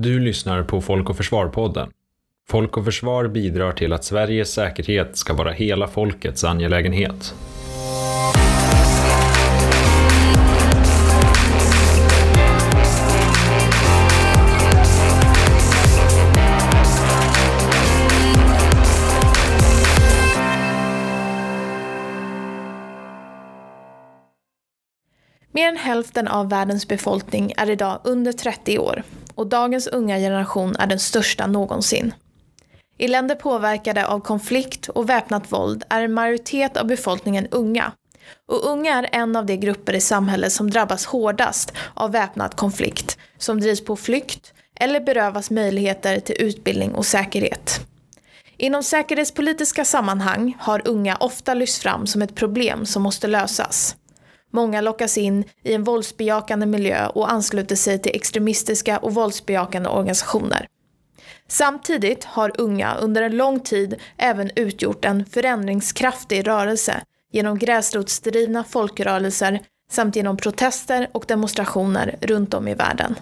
Du lyssnar på Folk och Försvar-podden. Folk och Försvar bidrar till att Sveriges säkerhet ska vara hela folkets angelägenhet. Mer än hälften av världens befolkning är idag under 30 år och dagens unga generation är den största någonsin. I länder påverkade av konflikt och väpnat våld är en majoritet av befolkningen unga. Och unga är en av de grupper i samhället som drabbas hårdast av väpnad konflikt, som drivs på flykt eller berövas möjligheter till utbildning och säkerhet. Inom säkerhetspolitiska sammanhang har unga ofta lyfts fram som ett problem som måste lösas. Många lockas in i en våldsbejakande miljö och ansluter sig till extremistiska och våldsbejakande organisationer. Samtidigt har unga under en lång tid även utgjort en förändringskraftig rörelse genom gräsrotsdrivna folkrörelser samt genom protester och demonstrationer runt om i världen.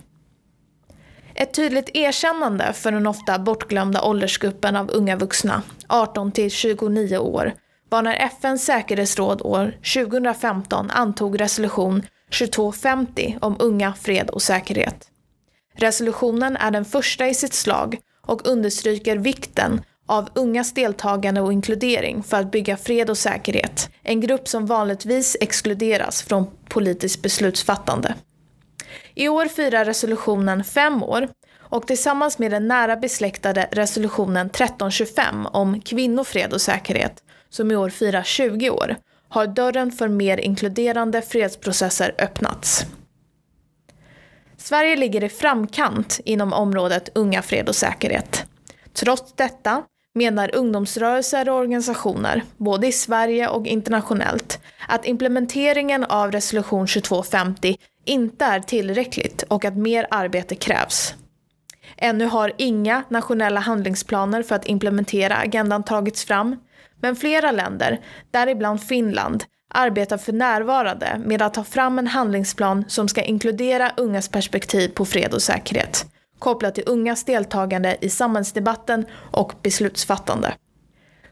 Ett tydligt erkännande för den ofta bortglömda åldersgruppen av unga vuxna, 18 till 29 år, var när FNs säkerhetsråd år 2015 antog resolution 2250 om unga, fred och säkerhet. Resolutionen är den första i sitt slag och understryker vikten av ungas deltagande och inkludering för att bygga fred och säkerhet, en grupp som vanligtvis exkluderas från politiskt beslutsfattande. I år firar resolutionen fem år och tillsammans med den nära besläktade resolutionen 1325 om kvinnofred och säkerhet som i år firar 20 år, har dörren för mer inkluderande fredsprocesser öppnats. Sverige ligger i framkant inom området unga, fred och säkerhet. Trots detta menar ungdomsrörelser och organisationer, både i Sverige och internationellt, att implementeringen av resolution 2250 inte är tillräckligt och att mer arbete krävs. Ännu har inga nationella handlingsplaner för att implementera agendan tagits fram, men flera länder, däribland Finland, arbetar för närvarande med att ta fram en handlingsplan som ska inkludera ungas perspektiv på fred och säkerhet, kopplat till ungas deltagande i samhällsdebatten och beslutsfattande.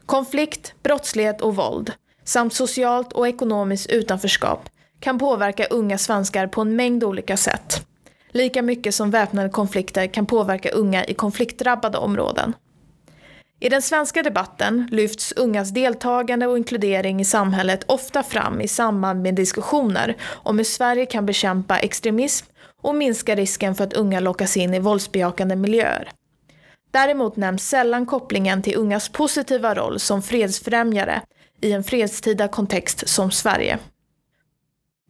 Konflikt, brottslighet och våld, samt socialt och ekonomiskt utanförskap kan påverka unga svenskar på en mängd olika sätt. Lika mycket som väpnade konflikter kan påverka unga i konfliktdrabbade områden. I den svenska debatten lyfts ungas deltagande och inkludering i samhället ofta fram i samband med diskussioner om hur Sverige kan bekämpa extremism och minska risken för att unga lockas in i våldsbejakande miljöer. Däremot nämns sällan kopplingen till ungas positiva roll som fredsfrämjare i en fredstida kontext som Sverige.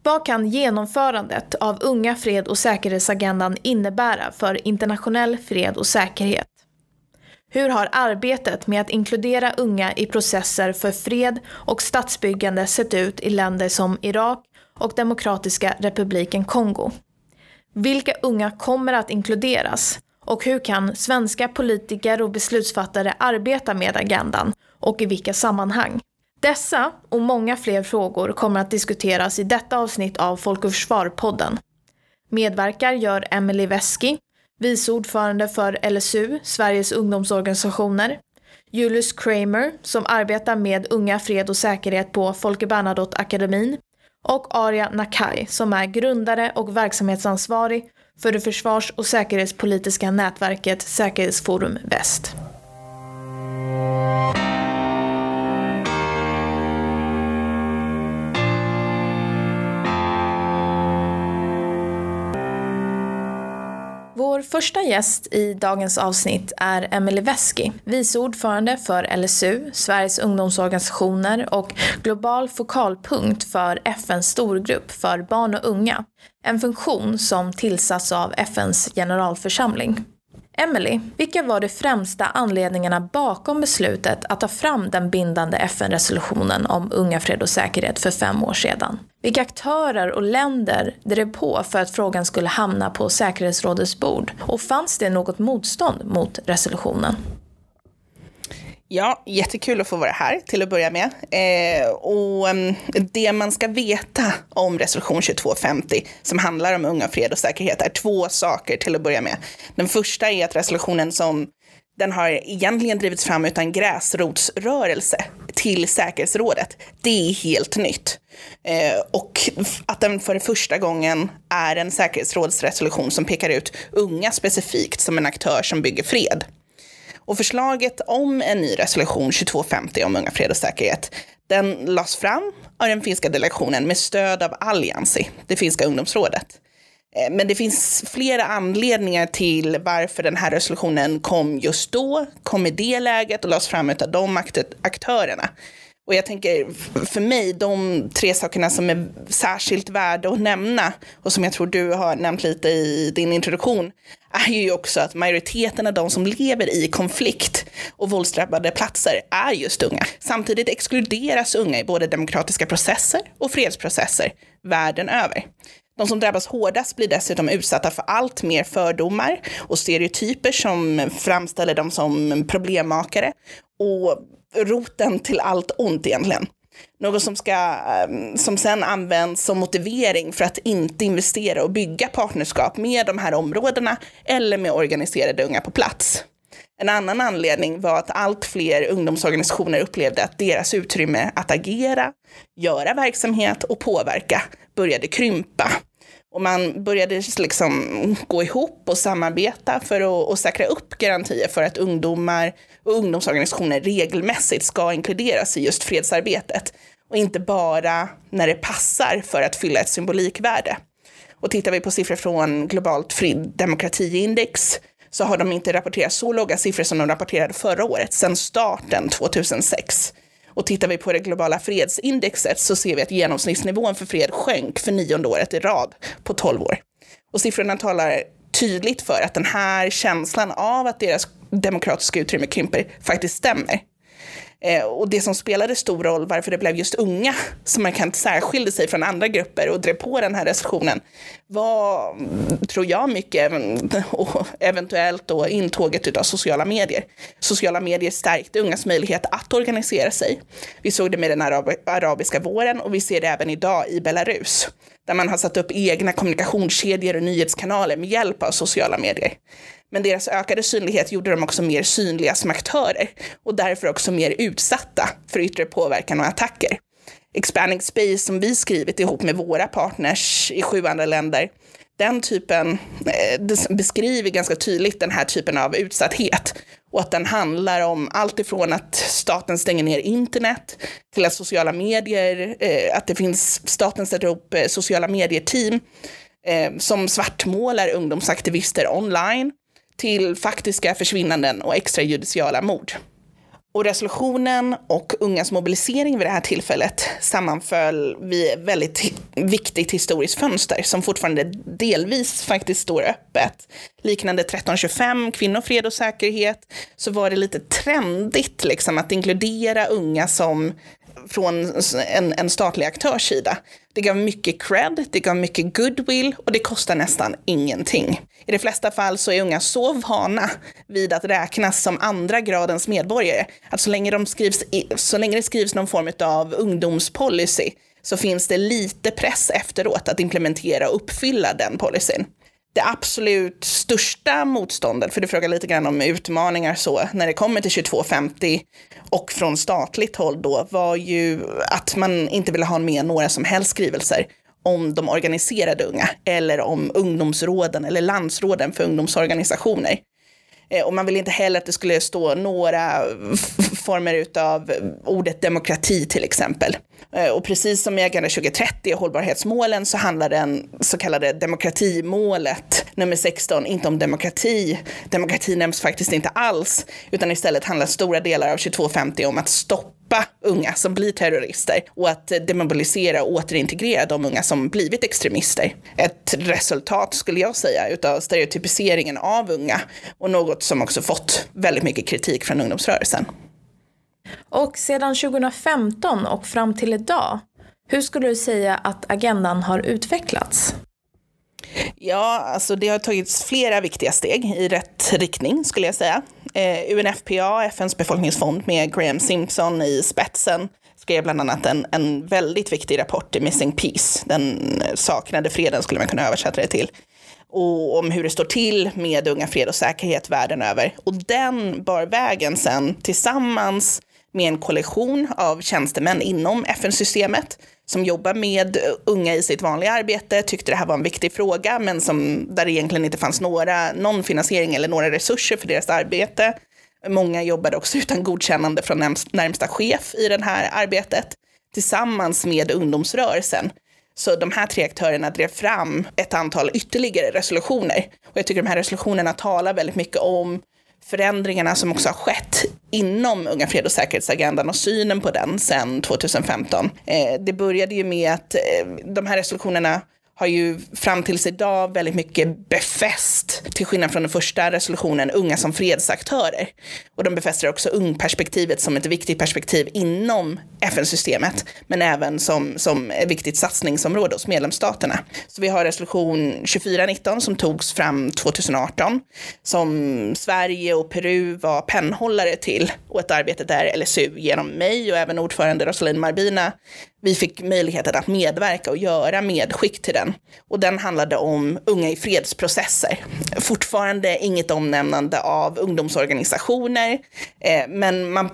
Vad kan genomförandet av Unga fred och säkerhetsagendan innebära för internationell fred och säkerhet? Hur har arbetet med att inkludera unga i processer för fred och statsbyggande sett ut i länder som Irak och Demokratiska republiken Kongo? Vilka unga kommer att inkluderas? Och hur kan svenska politiker och beslutsfattare arbeta med agendan och i vilka sammanhang? Dessa och många fler frågor kommer att diskuteras i detta avsnitt av Folk och Försvar-podden. Medverkar gör Emily Veski, vice ordförande för LSU, Sveriges ungdomsorganisationer, Julius Kramer som arbetar med unga, fred och säkerhet på Folke Bernadotte-akademin och Arya Nakai som är grundare och verksamhetsansvarig för det försvars och säkerhetspolitiska nätverket Säkerhetsforum Väst. Vår första gäst i dagens avsnitt är Emily Veski, vice ordförande för LSU, Sveriges ungdomsorganisationer och global fokalpunkt för FNs storgrupp för barn och unga. En funktion som tillsatts av FNs generalförsamling. Emily, vilka var de främsta anledningarna bakom beslutet att ta fram den bindande FN-resolutionen om unga, fred och säkerhet för fem år sedan? Vilka aktörer och länder drev på för att frågan skulle hamna på säkerhetsrådets bord? Och fanns det något motstånd mot resolutionen? Ja, jättekul att få vara här till att börja med. Eh, och mm, det man ska veta om resolution 2250 som handlar om unga, fred och säkerhet är två saker till att börja med. Den första är att resolutionen som den har egentligen drivits fram utan gräsrotsrörelse till säkerhetsrådet. Det är helt nytt. Eh, och att den för första gången är en säkerhetsrådsresolution som pekar ut unga specifikt som en aktör som bygger fred. Och förslaget om en ny resolution 2250 om unga, fred och säkerhet, den lades fram av den finska delegationen med stöd av Alliansi, det finska ungdomsrådet. Eh, men det finns flera anledningar till varför den här resolutionen kom just då, kom i det läget och lades fram av de aktörerna. Och jag tänker, för mig, de tre sakerna som är särskilt värda att nämna och som jag tror du har nämnt lite i din introduktion, är ju också att majoriteten av de som lever i konflikt och våldsdrabbade platser är just unga. Samtidigt exkluderas unga i både demokratiska processer och fredsprocesser världen över. De som drabbas hårdast blir dessutom utsatta för allt mer fördomar och stereotyper som framställer dem som problemmakare och roten till allt ont egentligen. Något som, ska, ehm, som sen används som motivering för att inte investera och bygga partnerskap med de här områdena eller med organiserade unga på plats. En annan anledning var att allt fler ungdomsorganisationer upplevde att deras utrymme att agera, göra verksamhet och påverka började krympa. Och man började liksom gå ihop och samarbeta för att och säkra upp garantier för att ungdomar och ungdomsorganisationer regelmässigt ska inkluderas i just fredsarbetet. Och inte bara när det passar för att fylla ett symbolikvärde. Och tittar vi på siffror från Globalt fri demokratiindex så har de inte rapporterat så låga siffror som de rapporterade förra året, sedan starten 2006. Och tittar vi på det globala fredsindexet så ser vi att genomsnittsnivån för fred sjönk för nionde året i rad på 12 år. Och siffrorna talar tydligt för att den här känslan av att deras demokratiska utrymme krymper faktiskt stämmer. Eh, och det som spelade stor roll varför det blev just unga som man kan särskilja sig från andra grupper och drev på den här recessionen var, tror jag, mycket och eventuellt då intåget av sociala medier. Sociala medier stärkte ungas möjlighet att organisera sig. Vi såg det med den arab arabiska våren och vi ser det även idag i Belarus där man har satt upp egna kommunikationskedjor och nyhetskanaler med hjälp av sociala medier. Men deras ökade synlighet gjorde dem också mer synliga som aktörer och därför också mer utsatta för yttre påverkan och attacker. Expanding Space som vi skrivit ihop med våra partners i sju andra länder, den typen eh, beskriver ganska tydligt den här typen av utsatthet och att den handlar om allt ifrån att staten stänger ner internet till att sociala medier, eh, att det finns, staten sätter upp eh, sociala medier-team som svartmålar ungdomsaktivister online till faktiska försvinnanden och extrajudiciala mord. Och resolutionen och ungas mobilisering vid det här tillfället sammanföll vid ett väldigt viktigt historiskt fönster som fortfarande delvis faktiskt står öppet. Liknande 1325, kvinnor, fred och säkerhet, så var det lite trendigt liksom att inkludera unga som från en, en statlig aktörs sida. Det gav mycket cred, det gav mycket goodwill och det kostar nästan ingenting. I de flesta fall så är unga så vana vid att räknas som andra gradens medborgare att så länge, de skrivs i, så länge det skrivs någon form av ungdomspolicy så finns det lite press efteråt att implementera och uppfylla den policyn det absolut största motståndet, för du frågar lite grann om utmaningar så, när det kommer till 2250 och från statligt håll då, var ju att man inte ville ha med några som helst skrivelser om de organiserade unga eller om ungdomsråden eller landsråden för ungdomsorganisationer. Eh, och man ville inte heller att det skulle stå några former av ordet demokrati till exempel. Eh, och precis som i Agenda 2030 och hållbarhetsmålen så handlar den så kallade demokratimålet nummer 16 inte om demokrati. Demokrati nämns faktiskt inte alls, utan istället handlar stora delar av 2250 om att stoppa unga som blir terrorister och att demobilisera och återintegrera de unga som blivit extremister. Ett resultat, skulle jag säga, utav stereotypiseringen av unga och något som också fått väldigt mycket kritik från ungdomsrörelsen. Och sedan 2015 och fram till idag, hur skulle du säga att agendan har utvecklats? Ja, alltså det har tagits flera viktiga steg i rätt riktning skulle jag säga. Eh, UNFPA, FNs befolkningsfond med Graham Simpson i spetsen, skrev bland annat en, en väldigt viktig rapport, i Missing Peace, den saknade freden skulle man kunna översätta det till, och om hur det står till med unga fred och säkerhet världen över. Och den bar vägen sen tillsammans med en koalition av tjänstemän inom FN-systemet som jobbar med unga i sitt vanliga arbete, tyckte det här var en viktig fråga, men som, där det egentligen inte fanns några, någon finansiering eller några resurser för deras arbete. Många jobbade också utan godkännande från närmsta chef i det här arbetet, tillsammans med ungdomsrörelsen. Så de här tre aktörerna drev fram ett antal ytterligare resolutioner. Och jag tycker de här resolutionerna talar väldigt mycket om förändringarna som också har skett inom Unga fred och säkerhetsagendan och synen på den sedan 2015. Eh, det började ju med att eh, de här resolutionerna har ju fram tills idag väldigt mycket befäst, till skillnad från den första resolutionen, unga som fredsaktörer. Och de befäster också ungperspektivet som ett viktigt perspektiv inom FN-systemet, men även som, som ett viktigt satsningsområde hos medlemsstaterna. Så vi har resolution 2419 som togs fram 2018, som Sverige och Peru var pennhållare till, och ett arbete där LSU genom mig och även ordförande Rosalind Marbina vi fick möjligheten att medverka och göra medskick till den. Och den handlade om unga i fredsprocesser. Fortfarande inget omnämnande av ungdomsorganisationer, eh, men man,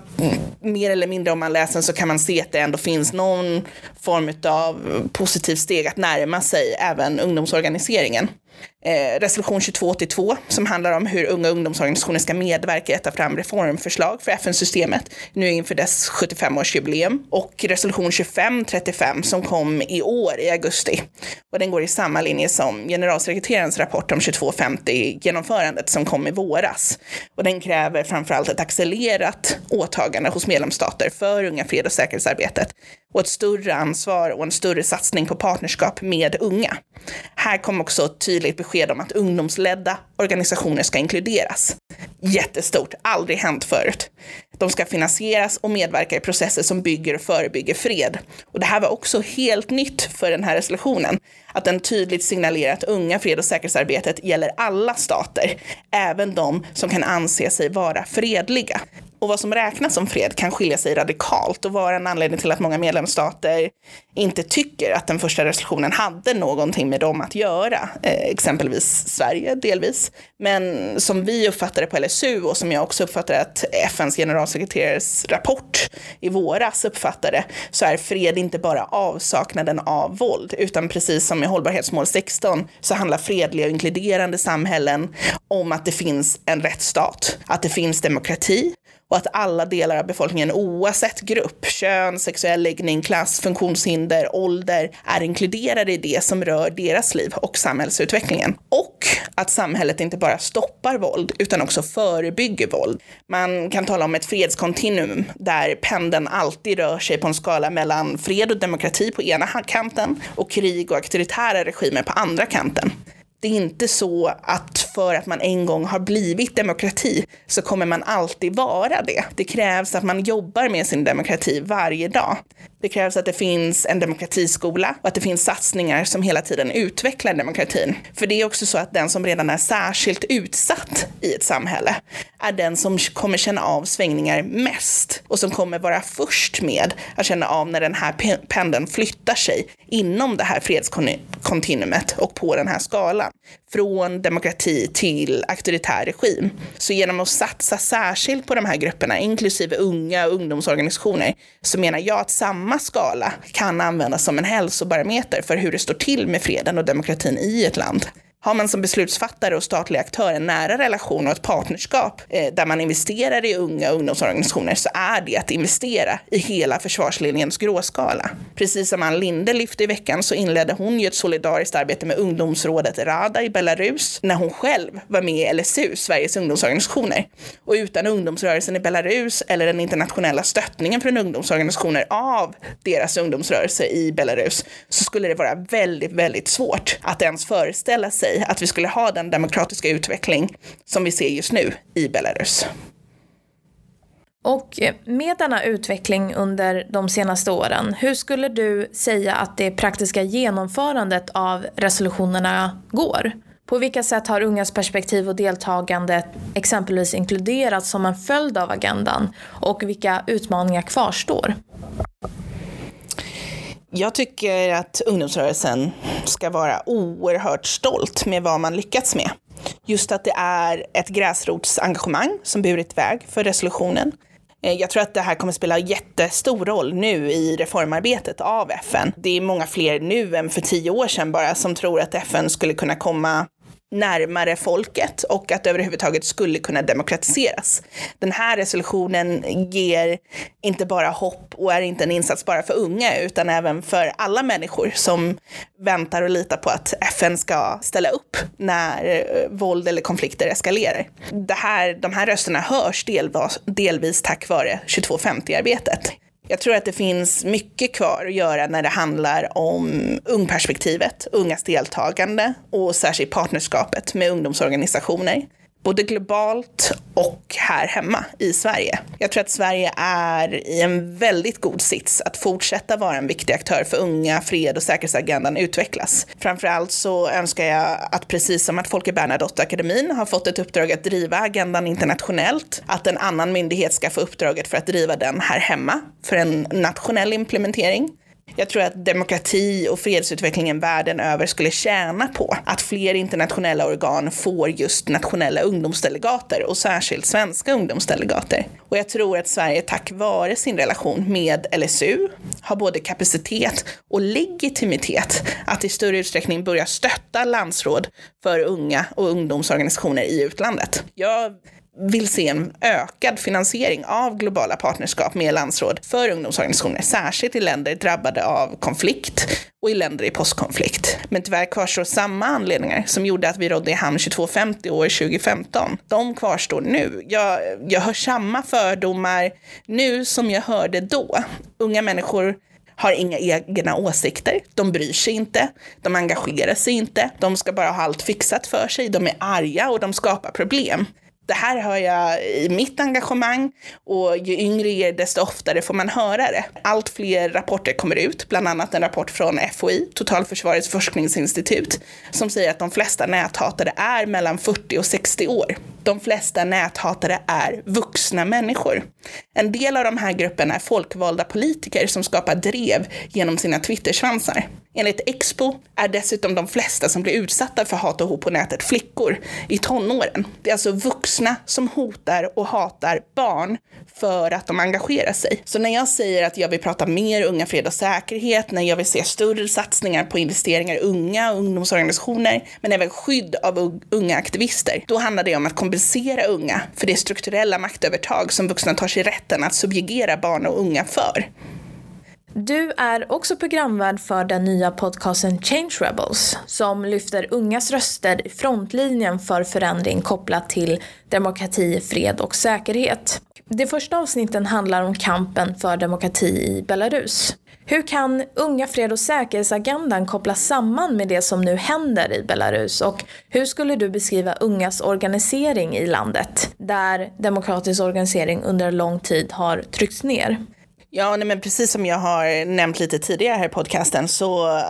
mer eller mindre om man läser den så kan man se att det ändå finns någon form av positiv steg att närma sig även ungdomsorganiseringen eh, resolution 2282 som handlar om hur unga ungdomsorganisationer ska medverka i att ta fram reformförslag för FN-systemet nu inför dess 75-årsjubileum och resolution 2535 som kom i år i augusti. Och den går i samma linje som generalsekreterarens rapport om 2250-genomförandet som kom i våras. Och den kräver framförallt ett accelererat åtagande hos medlemsstater för unga fred och säkerhetsarbetet och ett större ansvar och en större satsning på partnerskap med unga. Här kom också ett tydligt besked om att ungdomsledda organisationer ska inkluderas. Jättestort, aldrig hänt förut. De ska finansieras och medverka i processer som bygger och förebygger fred. Och det här var också helt nytt för den här resolutionen, att den tydligt signalerar att unga fred och säkerhetsarbetet gäller alla stater, även de som kan anse sig vara fredliga och vad som räknas som fred kan skilja sig radikalt och vara en anledning till att många medlemsstater inte tycker att den första resolutionen hade någonting med dem att göra. Eh, exempelvis Sverige delvis. Men som vi uppfattar det på LSU och som jag också uppfattar att FNs generalsekreterares rapport i våras uppfattade så är fred inte bara avsaknaden av våld utan precis som i hållbarhetsmål 16 så handlar fredliga och inkluderande samhällen om att det finns en rättsstat, att det finns demokrati och att alla delar av befolkningen oavsett grupp, kön, sexuell läggning, klass, funktionshinder, ålder är inkluderade i det som rör deras liv och samhällsutvecklingen. Och att samhället inte bara stoppar våld utan också förebygger våld. Man kan tala om ett fredskontinuum där pendeln alltid rör sig på en skala mellan fred och demokrati på ena kanten och krig och auktoritära regimer på andra kanten det är inte så att för att man en gång har blivit demokrati så kommer man alltid vara det. Det krävs att man jobbar med sin demokrati varje dag. Det krävs att det finns en demokratiskola och att det finns satsningar som hela tiden utvecklar demokratin. För det är också så att den som redan är särskilt utsatt i ett samhälle är den som kommer känna av svängningar mest och som kommer vara först med att känna av när den här pendeln flyttar sig inom det här fredskontinuumet och på den här skalan. Från demokrati till auktoritär regim. Så genom att satsa särskilt på de här grupperna, inklusive unga och ungdomsorganisationer, så menar jag att samma skala kan användas som en hälsobarometer för hur det står till med freden och demokratin i ett land. Har man som beslutsfattare och statlig aktör en nära relation och ett partnerskap eh, där man investerar i unga ungdomsorganisationer så är det att investera i hela försvarslinjens gråskala. Precis som Ann Linde lyfte i veckan så inledde hon ju ett solidariskt arbete med ungdomsrådet Rada i Belarus när hon själv var med i LSU, Sveriges ungdomsorganisationer. Och utan ungdomsrörelsen i Belarus eller den internationella stöttningen från ungdomsorganisationer av deras ungdomsrörelse i Belarus så skulle det vara väldigt, väldigt svårt att ens föreställa sig sig att vi skulle ha den demokratiska utveckling som vi ser just nu i Belarus. Och eh, med denna utveckling under de senaste åren, hur skulle du säga att det praktiska genomförandet av resolutionerna går? På vilka sätt har ungas perspektiv och deltagande exempelvis inkluderats som en följd av agendan och vilka utmaningar kvarstår? Jag tycker att ungdomsrörelsen ska vara oerhört stolt med vad man lyckats med. Just att det är ett gräsrotsengagemang som burit väg för resolutionen. Eh, jag tror att det här kommer spela jättestor roll nu i reformarbetet av FN. Det är många fler nu än för tio år sedan bara som tror att FN skulle kunna komma närmare folket och att det överhuvudtaget skulle kunna demokratiseras. Den här resolutionen ger inte bara hopp och är inte en insats bara för unga utan även för alla människor som väntar och litar på att FN ska ställa upp när eh, våld eller konflikter eskalerar. Det här, de här rösterna hörs delvis, delvis tack vare 2250-arbetet. Jag tror att det finns mycket kvar att göra när det handlar om ungperspektivet, ungas deltagande och särskilt partnerskapet med ungdomsorganisationer både globalt och här hemma i Sverige. Jag tror att Sverige är i en väldigt god sits att fortsätta vara en viktig aktör för unga, fred och säkerhetsagendan utvecklas. Framförallt så önskar jag att precis som att Folke Bernadotteakademin har fått ett uppdrag att driva agendan internationellt, att en annan myndighet ska få uppdraget för att driva den här hemma för en nationell implementering. Jag tror att demokrati och fredsutvecklingen världen över skulle tjäna på att fler internationella organ får just nationella ungdomsdelegater och särskilt svenska ungdomsdelegater. Och jag tror att Sverige tack vare sin relation med LSU har både kapacitet och legitimitet att i större utsträckning börja stötta landsråd för unga och ungdomsorganisationer i utlandet. Jag vill se en ökad finansiering av globala partnerskap med landsråd för ungdomsorganisationer, särskilt i länder drabbade av konflikt och i länder i postkonflikt. Men tyvärr kvarstår samma anledningar som gjorde att vi rådde i hamn 2250 år 2015. De kvarstår nu. Jag, jag hör samma fördomar nu som jag hörde då. Unga människor har inga egna åsikter, de bryr sig inte, de engagerar sig inte, de ska bara ha allt fixat för sig, de är arga och de skapar problem. Det här hör jag i mitt engagemang och ju yngre är desto oftare får man höra det. Allt fler rapporter kommer ut, bland annat en rapport från FOI, Totalförsvarets forskningsinstitut, som säger att de flesta näthatare är mellan 40 och 60 år. De flesta näthatare är vuxna människor. En del av de här grupperna är folkvalda politiker som skapar drev genom sina Twittersvansar. Enligt Expo är dessutom de flesta som blir utsatta för hat och hot på nätet flickor i tonåren. Det är alltså vuxna som hotar och hatar barn för att de engagerar sig. Så när jag säger att jag vill prata mer unga, fred och säkerhet, när jag vill se större satsningar på investeringar i unga och ungdomsorganisationer, men även skydd av unga aktivister, då handlar det om att kompensera unga för det strukturella maktövertag som vuxna tar sig rätten att subjugera barn och unga för. Du är också programvärd för den nya podcasten Change Rebels som lyfter ungas röster i frontlinjen för förändring kopplat till demokrati, fred och säkerhet. De första avsnitten handlar om kampen för demokrati i Belarus. Hur kan unga fred och säkerhetsagendan kopplas samman med det som nu händer i Belarus och hur skulle du beskriva ungas organisering i landet där demokratisk organisering under lång tid har tryckts ner? Ja, nej, men precis som jag har nämnt lite tidigare här i podcasten, så eh,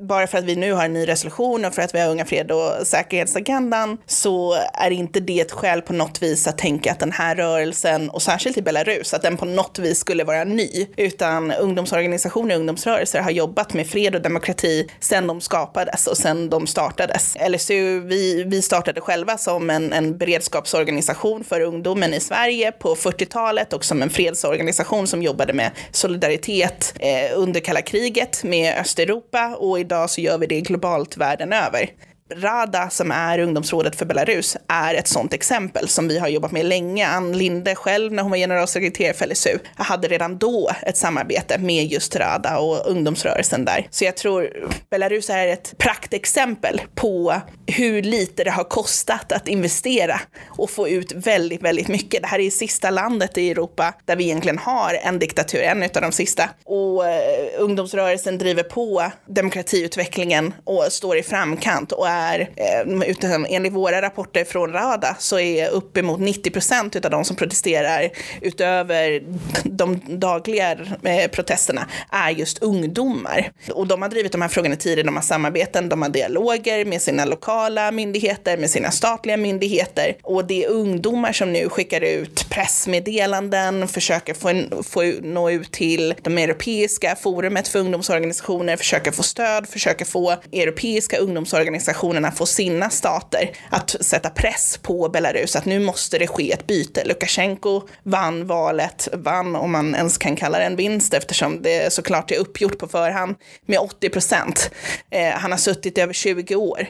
bara för att vi nu har en ny resolution och för att vi har Unga Fred och säkerhetsagendan, så är inte det ett skäl på något vis att tänka att den här rörelsen, och särskilt i Belarus, att den på något vis skulle vara ny, utan ungdomsorganisationer och ungdomsrörelser har jobbat med fred och demokrati sedan de skapades och sedan de startades. LSU, vi, vi startade själva som en, en beredskapsorganisation för ungdomen i Sverige på 40-talet och som en fredsorganisation som jobbade med solidaritet eh, under kalla kriget med Östeuropa och idag så gör vi det globalt världen över. Rada, som är ungdomsrådet för Belarus, är ett sådant exempel som vi har jobbat med länge. Ann Linde själv, när hon var generalsekreterare för LSU, hade redan då ett samarbete med just Rada och ungdomsrörelsen där. Så jag tror Belarus är ett praktexempel på hur lite det har kostat att investera och få ut väldigt, väldigt mycket. Det här är sista landet i Europa där vi egentligen har en diktatur, en av de sista. Och eh, ungdomsrörelsen driver på demokratiutvecklingen och står i framkant och är, eh, utan enligt våra rapporter från Rada, så är uppemot 90 procent av de som protesterar utöver de dagliga eh, protesterna är just ungdomar. Och de har drivit de här frågorna tidigare, de har samarbeten, de har dialoger med sina lokala myndigheter, med sina statliga myndigheter. Och det är ungdomar som nu skickar ut pressmeddelanden, försöker få, en, få nå ut till de europeiska forumet för ungdomsorganisationer, försöker få stöd, försöker få europeiska ungdomsorganisationer nationerna få sina stater att sätta press på Belarus att nu måste det ske ett byte. Lukasjenko vann valet, vann om man ens kan kalla det en vinst eftersom det såklart är uppgjort på förhand med 80 procent. Eh, han har suttit i över 20 år.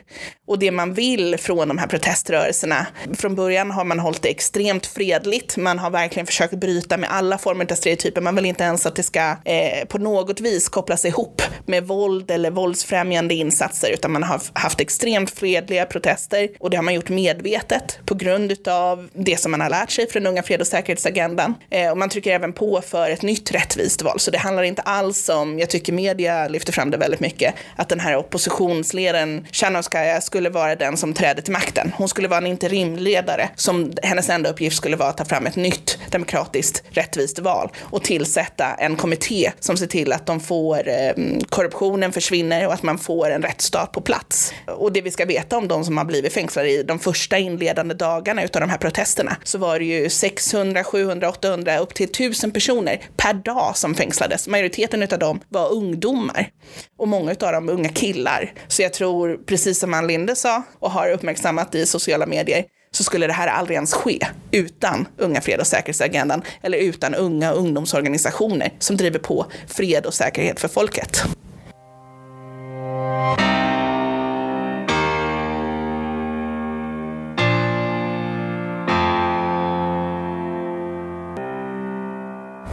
Och det man vill från de här proteströrelserna, från början har man hållit det extremt fredligt, man har verkligen försökt bryta med alla former av stereotyper, man vill inte ens att det ska eh, på något vis kopplas ihop med våld eller våldsfrämjande insatser, utan man har haft extremt fredliga protester och det har man gjort medvetet på grund av det som man har lärt sig från unga fred och säkerhetsagendan. Eh, och man trycker även på för ett nytt rättvist val, så det handlar inte alls om, jag tycker media lyfter fram det väldigt mycket, att den här oppositionsledaren Tjernowskaja skulle vara den som träder till makten. Hon skulle vara en interimledare som hennes enda uppgift skulle vara att ta fram ett nytt demokratiskt rättvist val och tillsätta en kommitté som ser till att de får eh, mm, korruptionen försvinner och att man får en rättsstat på plats. Och det vi ska veta om de som har blivit fängslade i de första inledande dagarna utav de här protesterna så var det ju 600, 700, 800, upp till 1000 personer per dag som fängslades. Majoriteten utav dem var ungdomar och många utav dem unga killar. Så jag tror, precis som Ann Linde sa och har uppmärksammat i sociala medier, så skulle det här aldrig ens ske utan Unga fred och säkerhetsagendan eller utan unga ungdomsorganisationer som driver på fred och säkerhet för folket.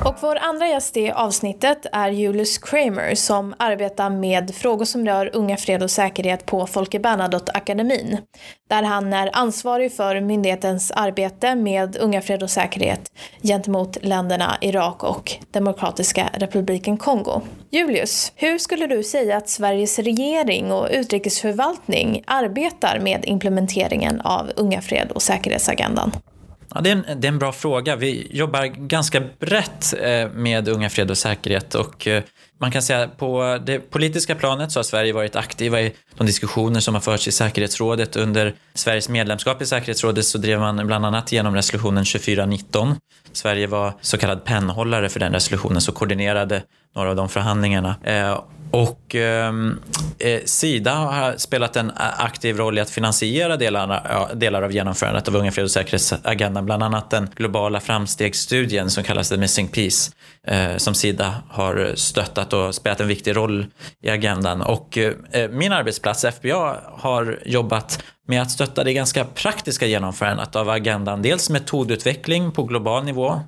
Och vår andra gäst i avsnittet är Julius Kramer som arbetar med frågor som rör unga fred och säkerhet på Folke Bernadotte-akademin. Där han är ansvarig för myndighetens arbete med unga fred och säkerhet gentemot länderna Irak och Demokratiska republiken Kongo. Julius, hur skulle du säga att Sveriges regering och utrikesförvaltning arbetar med implementeringen av unga fred och säkerhetsagendan? Ja, det, är en, det är en bra fråga. Vi jobbar ganska brett eh, med unga fred och säkerhet och eh, man kan säga att på det politiska planet så har Sverige varit aktiva i de diskussioner som har förts i säkerhetsrådet. Under Sveriges medlemskap i säkerhetsrådet så drev man bland annat igenom resolutionen 2419. Sverige var så kallad pennhållare för den resolutionen, så koordinerade några av de förhandlingarna. Eh, och ehm, eh, Sida har spelat en eh, aktiv roll i att finansiera delarna, delar av genomförandet av Unga fred och säkerhetsagendan, bland annat den globala framstegsstudien som kallas The Missing Peace, Eh, som Sida har stöttat och spelat en viktig roll i agendan. Och eh, eh, min arbetsplats, FBA, har jobbat med att stötta det ganska praktiska genomförandet av agendan. Dels metodutveckling på global nivå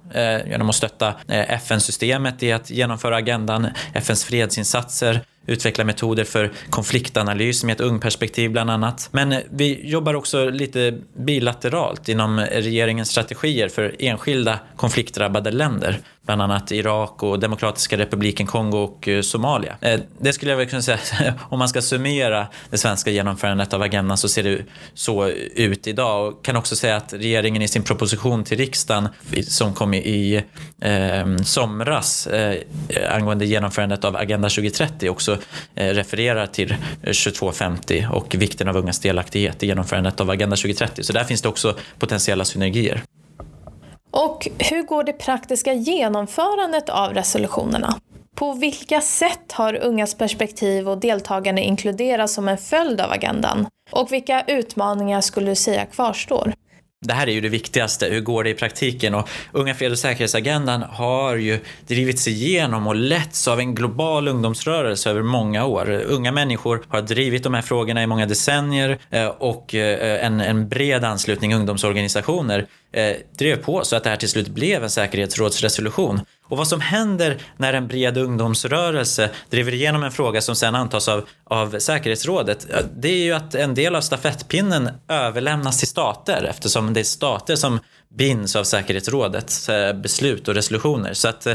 genom att stötta FN-systemet i att genomföra agendan, FNs fredsinsatser, utveckla metoder för konfliktanalys med ett ungperspektiv bland annat. Men eh, vi jobbar också lite bilateralt inom eh, regeringens strategier för enskilda konfliktdrabbade länder bland annat Irak och Demokratiska republiken Kongo och eh, Somalia. Det skulle jag väl kunna säga, om man ska summera det svenska genomförandet av agendan så ser det så ut idag. Och kan också säga att regeringen i sin proposition till riksdagen som kom i eh, somras eh, angående genomförandet av Agenda 2030 också Eh, refererar till 2250 och vikten av ungas delaktighet i genomförandet av Agenda 2030. Så där finns det också potentiella synergier. Och hur går det praktiska genomförandet av resolutionerna? På vilka sätt har ungas perspektiv och deltagande inkluderats som en följd av agendan? Och vilka utmaningar skulle du säga kvarstår? Det här är ju det viktigaste, hur går det i praktiken? Och Unga fred och säkerhetsagendan har ju drivits igenom och letts av en global ungdomsrörelse över många år. Unga människor har drivit de här frågorna i många decennier eh, och eh, en, en bred anslutning ungdomsorganisationer eh, drev på så att det här till slut blev en säkerhetsrådsresolution. Och vad som händer när en bred ungdomsrörelse driver igenom en fråga som sen antas av, av säkerhetsrådet, det är ju att en del av stafettpinnen överlämnas till stater eftersom det är stater som binds av säkerhetsrådets eh, beslut och resolutioner. Så, att,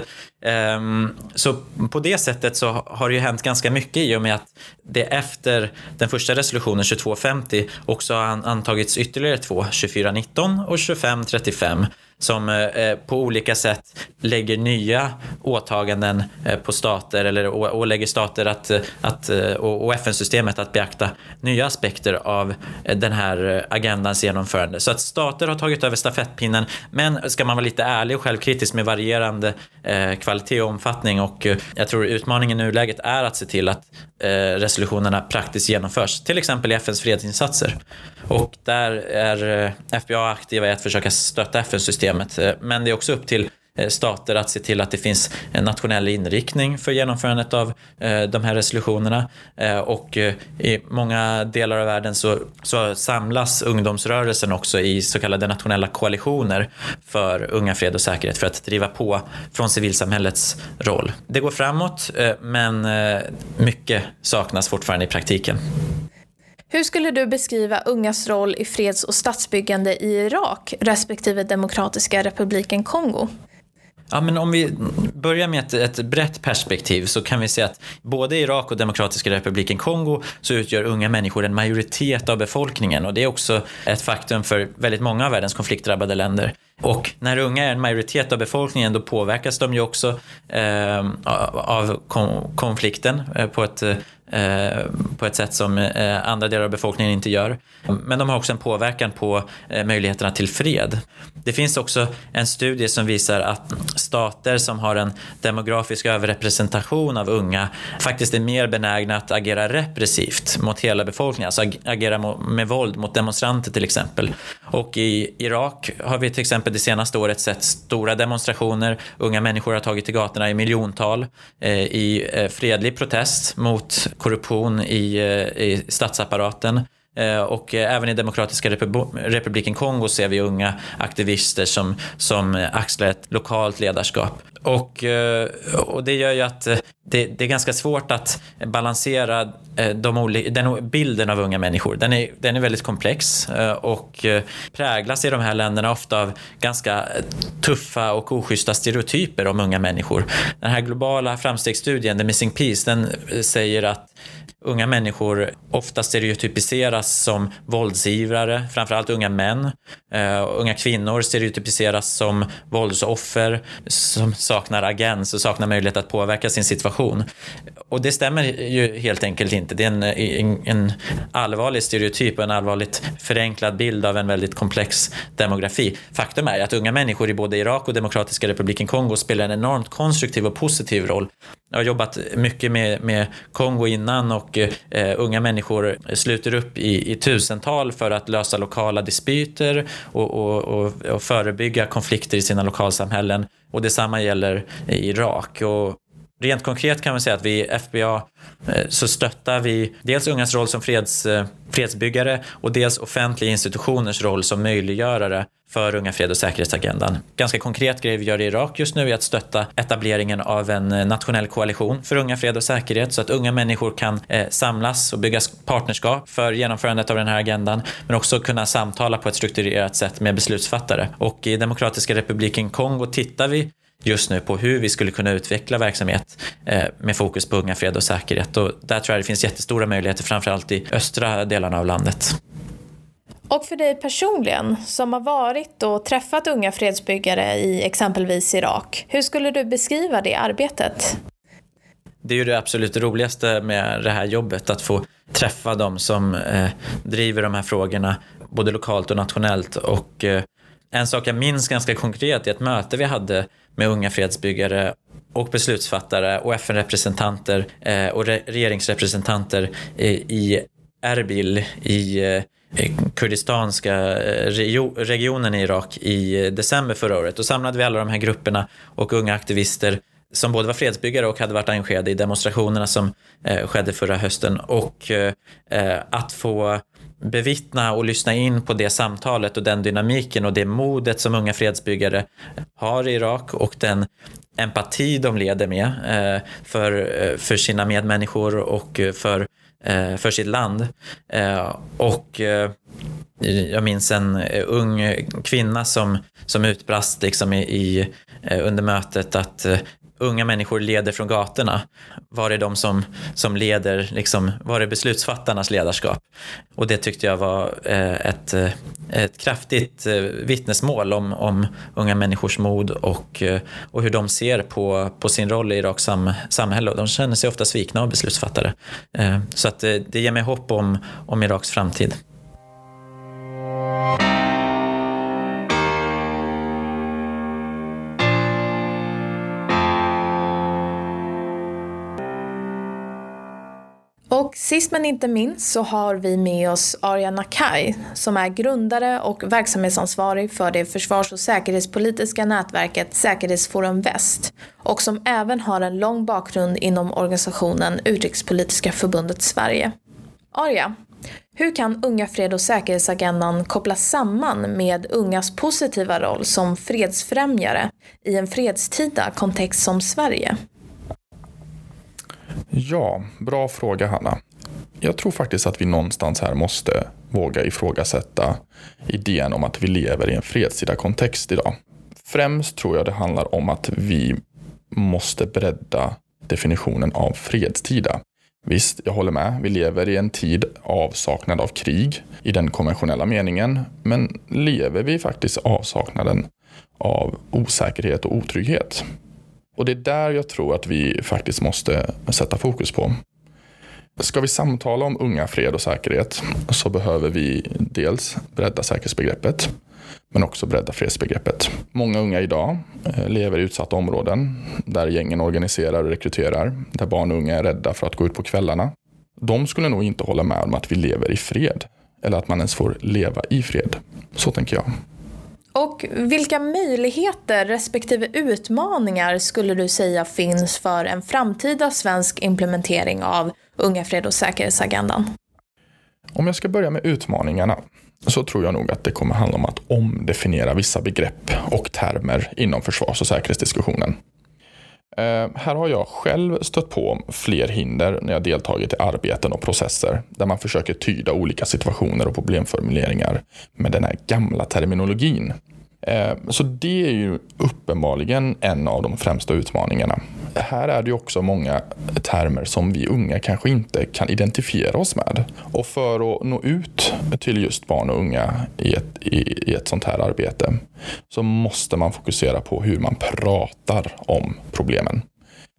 ehm, så på det sättet så har det ju hänt ganska mycket i och med att det efter den första resolutionen 2250 också har antagits ytterligare två, 2419 och 2535 som eh, eh, på olika sätt lägger nya åtaganden eh, på stater eller ålägger stater att, att, och FN-systemet att beakta nya aspekter av den här agendans genomförande. Så att stater har tagit över stafettpinnen, men ska man vara lite ärlig och självkritisk med varierande kvalitet och omfattning och jag tror utmaningen i nuläget är att se till att resolutionerna praktiskt genomförs, till exempel i FNs fredsinsatser. Och där är FBA aktiva i att försöka stötta FN-systemet systemet. Eh, men det är också upp till eh, stater att se till att det finns en nationell inriktning för genomförandet av eh, de här resolutionerna. Och i många delar av världen så, så samlas ungdomsrörelsen också i så kallade nationella koalitioner för unga fred och säkerhet för att driva på från civilsamhällets roll. Det går framåt men mycket saknas fortfarande i praktiken. Hur skulle du beskriva ungas roll i freds och statsbyggande i Irak respektive Demokratiska republiken Kongo? Ja, men om vi börjar med ett, ett brett perspektiv så kan vi se att både i Irak och Demokratiska republiken Kongo så utgör unga människor en majoritet av befolkningen och det är också ett faktum för väldigt många av världens konfliktdrabbade länder. Och när unga är en majoritet av befolkningen då påverkas de ju också eh, av konflikten eh, på ett Eh, Eh, på ett sätt som eh, andra delar av befolkningen inte gör. Men de har också en påverkan på eh, möjligheterna till fred. Det finns också en studie som visar att stater som har en demografisk överrepresentation av unga faktiskt är mer benägna att agera repressivt mot hela befolkningen, alltså agera med våld mot demonstranter till exempel. Och i Irak har vi till exempel det senaste året sett stora demonstrationer, unga människor har tagit till gatorna i miljontal i fredlig protest mot korruption i, eh, i statsapparaten. Eh, och eh, även i Demokratiska republiken Kongo ser vi unga aktivister som, som axlar ett lokalt ledarskap. Och, eh, och det gör ju att det, det är ganska svårt att balansera de den bilden av unga människor. Den är, den är väldigt komplex och präglas i de här länderna ofta av ganska tuffa och oschyssta stereotyper om unga människor. Den här globala framstegsstudien, The Missing Piece, den säger att unga människor ofta stereotypiseras som våldsivrare, framförallt unga män. Uh, unga kvinnor stereotypiseras som våldsoffer som saknar agens och saknar möjlighet att påverka sin situation. Och det stämmer ju helt enkelt inte. Det är en, en, en allvarlig stereotyp och en allvarligt förenklad bild av en väldigt komplex demografi. Faktum är att unga människor i både Irak och Demokratiska republiken Kongo spelar en enormt konstruktiv och positiv roll jag har jobbat mycket med, med Kongo innan och eh, unga människor sluter upp i, i tusental för att lösa lokala dispyter och, och, och, och förebygga konflikter i sina lokalsamhällen. Och detsamma gäller i Irak. Och Rent konkret kan man säga att vi i FBA eh, så stöttar vi dels ungas roll som freds, eh, fredsbyggare och dels offentliga institutioners roll som möjliggörare för unga fred och säkerhetsagendan. Ganska konkret grej vi gör i Irak just nu är att stötta etableringen av en eh, nationell koalition för unga fred och säkerhet så att unga människor kan eh, samlas och bygga partnerskap för genomförandet av den här agendan men också kunna samtala på ett strukturerat sätt med beslutsfattare. Och i Demokratiska republiken Kongo tittar vi just nu på hur vi skulle kunna utveckla verksamhet eh, med fokus på unga fred och säkerhet. Och där tror jag det finns jättestora möjligheter, framförallt i östra delarna av landet. Och för dig personligen, som har varit och träffat unga fredsbyggare i exempelvis Irak, hur skulle du beskriva det arbetet? Det är ju det absolut roligaste med det här jobbet, att få träffa dem som eh, driver de här frågorna, både lokalt och nationellt. Och eh, en sak jag minns ganska konkret är ett möte vi hade med unga fredsbyggare och beslutsfattare och FN-representanter eh, och re regeringsrepresentanter eh, i Erbil i eh, kurdistanska eh, regionen i Irak i december förra året. Då samlade vi alla de här grupperna och unga aktivister som både var fredsbyggare och hade varit engagerade i demonstrationerna som eh, skedde förra hösten. Och att få bevittna och lyssna in på det samtalet och den dynamiken och det modet som unga fredsbyggare har i Irak och den empati de leder med eh, för, eh, för sina medmänniskor och eh, för, för sitt land. Och Jag minns en ung kvinna som, som utbrast liksom i, i, under mötet att unga människor leder från gatorna. Var är de som, som leder, liksom, var är beslutsfattarnas ledarskap? Och det tyckte jag var eh, ett, eh, ett kraftigt eh, vittnesmål om, om unga människors mod och, och hur de ser på, på sin roll i Iraks sam, samhälle. Och de känner sig ofta svikna av beslutsfattare. Så att det ger mig hopp om, om Iraks framtid. Och sist men inte minst så har vi med oss Arya Nakai som är grundare och verksamhetsansvarig för det försvars och säkerhetspolitiska nätverket Säkerhetsforum Väst och som även har en lång bakgrund inom organisationen Utrikespolitiska förbundet Sverige. Arya, hur kan Unga fred och säkerhetsagendan kopplas samman med ungas positiva roll som fredsfrämjare i en fredstida kontext som Sverige? Ja, bra fråga Hanna. Jag tror faktiskt att vi någonstans här måste våga ifrågasätta idén om att vi lever i en fredstida kontext idag. Främst tror jag det handlar om att vi måste bredda definitionen av fredstida. Visst, jag håller med. Vi lever i en tid avsaknad av krig i den konventionella meningen. Men lever vi faktiskt avsaknaden av osäkerhet och otrygghet? Och det är där jag tror att vi faktiskt måste sätta fokus på. Ska vi samtala om unga, fred och säkerhet så behöver vi dels bredda säkerhetsbegreppet men också bredda fredsbegreppet. Många unga idag eh, lever i utsatta områden där gängen organiserar och rekryterar, där barn och unga är rädda för att gå ut på kvällarna. De skulle nog inte hålla med om att vi lever i fred eller att man ens får leva i fred. Så tänker jag. Och vilka möjligheter respektive utmaningar skulle du säga finns för en framtida svensk implementering av Unga fred och säkerhetsagendan? Om jag ska börja med utmaningarna så tror jag nog att det kommer handla om att omdefiniera vissa begrepp och termer inom försvars och säkerhetsdiskussionen. Eh, här har jag själv stött på fler hinder när jag deltagit i arbeten och processer där man försöker tyda olika situationer och problemformuleringar med den här gamla terminologin. Eh, så det är ju uppenbarligen en av de främsta utmaningarna. Här är det ju också många termer som vi unga kanske inte kan identifiera oss med. Och för att nå ut till just barn och unga i ett, i, i ett sånt här arbete så måste man fokusera på hur man pratar om problemen.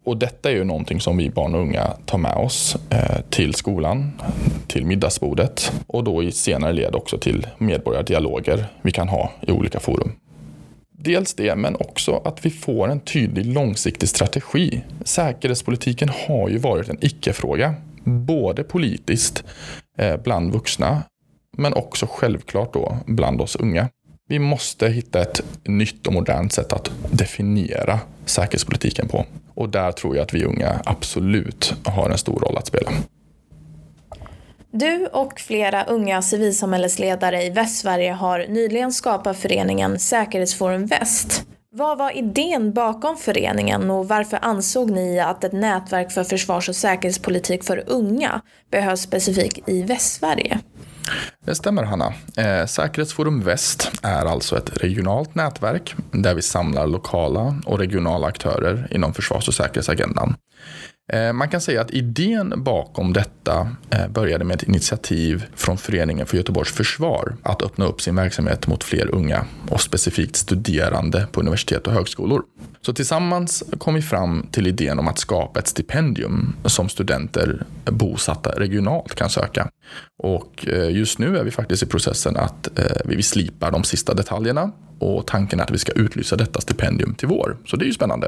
Och detta är ju någonting som vi barn och unga tar med oss eh, till skolan, till middagsbordet och då i senare led också till medborgardialoger vi kan ha i olika forum. Dels det, men också att vi får en tydlig långsiktig strategi. Säkerhetspolitiken har ju varit en icke-fråga, både politiskt eh, bland vuxna, men också självklart då bland oss unga. Vi måste hitta ett nytt och modernt sätt att definiera säkerhetspolitiken på. Och där tror jag att vi unga absolut har en stor roll att spela. Du och flera unga civilsamhällesledare i Västsverige har nyligen skapat föreningen Säkerhetsforum Väst. Vad var idén bakom föreningen och varför ansåg ni att ett nätverk för försvars och säkerhetspolitik för unga behövs specifikt i Västsverige? Det stämmer Hanna. Eh, Säkerhetsforum Väst är alltså ett regionalt nätverk där vi samlar lokala och regionala aktörer inom försvars och säkerhetsagendan. Eh, man kan säga att idén bakom detta eh, började med ett initiativ från Föreningen för Göteborgs försvar att öppna upp sin verksamhet mot fler unga och specifikt studerande på universitet och högskolor. Så tillsammans kom vi fram till idén om att skapa ett stipendium som studenter bosatta regionalt kan söka. Och eh, just nu är vi faktiskt i processen att eh, vi slipar de sista detaljerna och tanken är att vi ska utlysa detta stipendium till vår. Så det är ju spännande.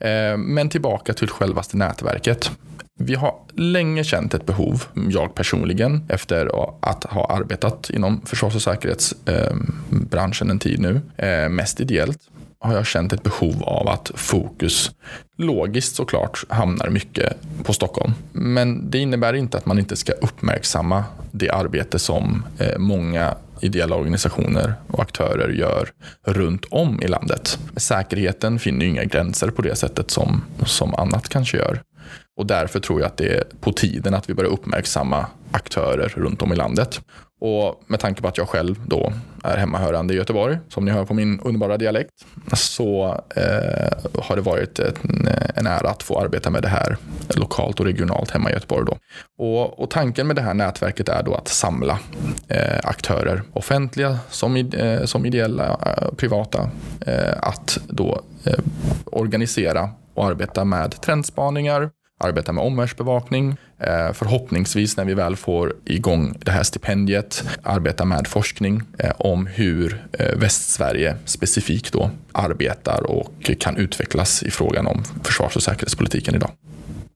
Eh, men tillbaka till självaste nätverket. Vi har länge känt ett behov, jag personligen, efter att ha arbetat inom försvars och säkerhetsbranschen en tid nu, mest ideellt, har jag känt ett behov av att fokus, logiskt såklart, hamnar mycket på Stockholm. Men det innebär inte att man inte ska uppmärksamma det arbete som eh, många ideella organisationer och aktörer gör runt om i landet. Säkerheten finner inga gränser på det sättet som, som annat kanske gör. Och därför tror jag att det är på tiden att vi börjar uppmärksamma aktörer runt om i landet. Och med tanke på att jag själv då är hemmahörande i Göteborg, som ni hör på min underbara dialekt, så eh, har det varit en, en ära att få arbeta med det här lokalt och regionalt hemma i Göteborg. Då. Och, och tanken med det här nätverket är då att samla eh, aktörer, offentliga som, eh, som ideella, eh, privata, eh, att då eh, organisera och arbeta med trendspaningar, arbeta med omvärldsbevakning. Eh, förhoppningsvis när vi väl får igång det här stipendiet arbeta med forskning eh, om hur eh, Västsverige specifikt då arbetar och kan utvecklas i frågan om försvars och säkerhetspolitiken idag.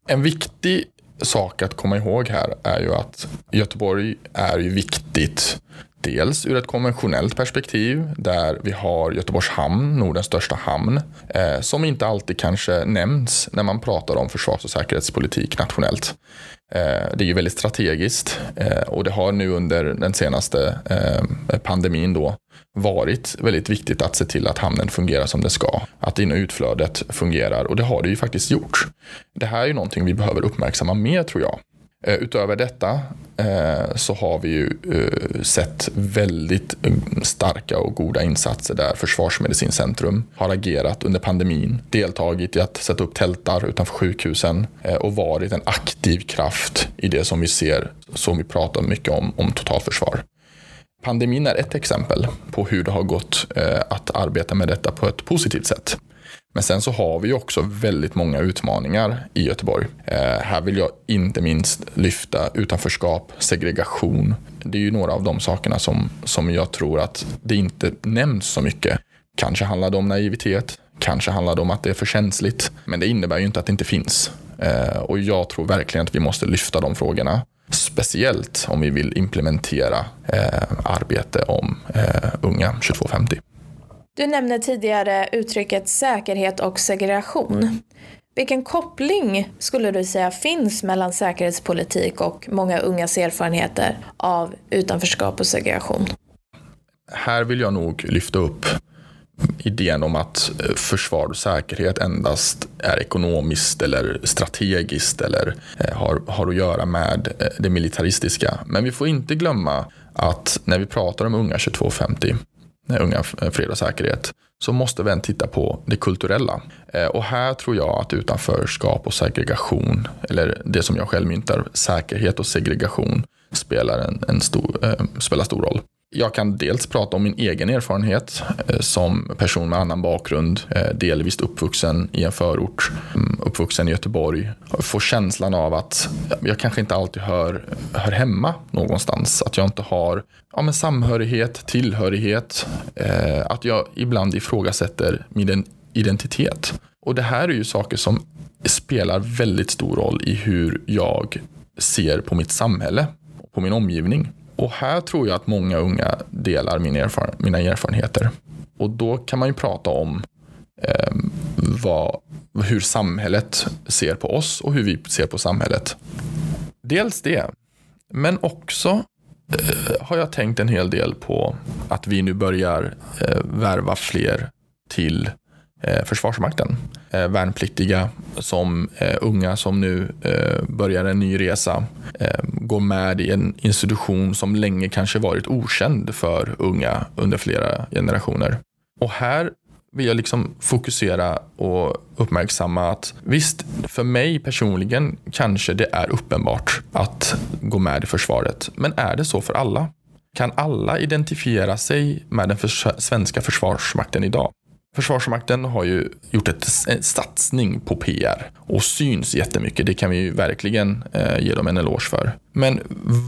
En viktig sak att komma ihåg här är ju att Göteborg är ju viktigt Dels ur ett konventionellt perspektiv där vi har Göteborgs hamn, Nordens största hamn, eh, som inte alltid kanske nämns när man pratar om försvars och säkerhetspolitik nationellt. Eh, det är ju väldigt strategiskt eh, och det har nu under den senaste eh, pandemin då varit väldigt viktigt att se till att hamnen fungerar som det ska. Att in och utflödet fungerar och det har det ju faktiskt gjort. Det här är ju någonting vi behöver uppmärksamma mer tror jag. Eh, utöver detta eh, så har vi ju eh, sett väldigt starka och goda insatser där Försvarsmedicincentrum har agerat under pandemin, deltagit i att sätta upp tältar utanför sjukhusen och varit en aktiv kraft i det som vi ser, som vi pratar mycket om, om totalförsvar. Pandemin är ett exempel på hur det har gått att arbeta med detta på ett positivt sätt. Men sen så har vi också väldigt många utmaningar i Göteborg. Eh, här vill jag inte minst lyfta utanförskap, segregation. Det är ju några av de sakerna som, som jag tror att det inte nämns så mycket. Kanske handlar det om naivitet, kanske handlar det om att det är för känsligt. Men det innebär ju inte att det inte finns. Eh, och jag tror verkligen att vi måste lyfta de frågorna. Speciellt om vi vill implementera eh, arbete om eh, unga 2250. Du nämnde tidigare uttrycket säkerhet och segregation. Vilken koppling skulle du säga finns mellan säkerhetspolitik och många ungas erfarenheter av utanförskap och segregation? Här vill jag nog lyfta upp idén om att eh, försvar och säkerhet endast är ekonomiskt eller strategiskt eller eh, har, har att göra med eh, det militaristiska. Men vi får inte glömma att när vi pratar om unga 2250 Eh, unga eh, fred och säkerhet, så måste vi även titta på det kulturella. Eh, och här tror jag att utanförskap och segregation, eller det som jag själv myntar, säkerhet och segregation, spelar en, en stor, eh, spelar stor roll jag kan dels prata om min egen erfarenhet eh, som person med annan bakgrund, eh, delvis uppvuxen i en förort, mm, uppvuxen i Göteborg. får känslan av att jag kanske inte alltid hör, hör hemma någonstans. Att jag inte har ja, men samhörighet, tillhörighet. Eh, att jag ibland ifrågasätter min identitet. Och det här är ju saker som spelar väldigt stor roll i hur jag ser på mitt samhälle och på min omgivning. Och här tror jag att många unga delar min erfaren mina erfarenheter. Och då kan man ju prata om eh, vad, hur samhället ser på oss och hur vi ser på samhället. Dels det, men också eh, har jag tänkt en hel del på att vi nu börjar eh, värva fler till eh, Försvarsmakten. Eh, värnpliktiga som eh, unga som nu eh, börjar en ny resa eh, går med i en institution som länge kanske varit okänd för unga under flera generationer. Och här vill jag liksom fokusera och uppmärksamma att visst, för mig personligen kanske det är uppenbart att gå med i försvaret. Men är det så för alla? Kan alla identifiera sig med den för svenska försvarsmakten idag? Försvarsmakten har ju gjort ett, en satsning på PR och syns jättemycket. Det kan vi ju verkligen eh, ge dem en eloge för. Men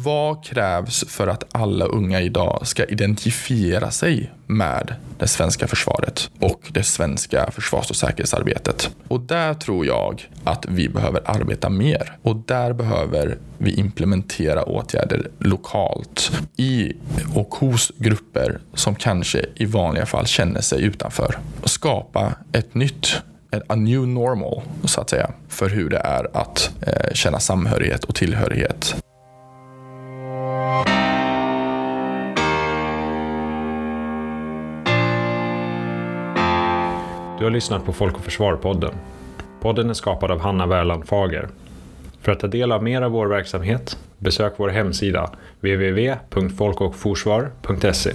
vad krävs för att alla unga idag ska identifiera sig med det svenska försvaret och det svenska försvars och säkerhetsarbetet? Och där tror jag att vi behöver arbeta mer och där behöver vi implementera åtgärder lokalt i och hos grupper som kanske i vanliga fall känner sig utanför och skapa ett nytt a new normal, så att säga, för hur det är att eh, känna samhörighet och tillhörighet. Du har lyssnat på Folk och Försvar-podden. Podden är skapad av Hanna Wärland Fager. För att ta del av mer av vår verksamhet, besök vår hemsida www.folkochforsvar.se.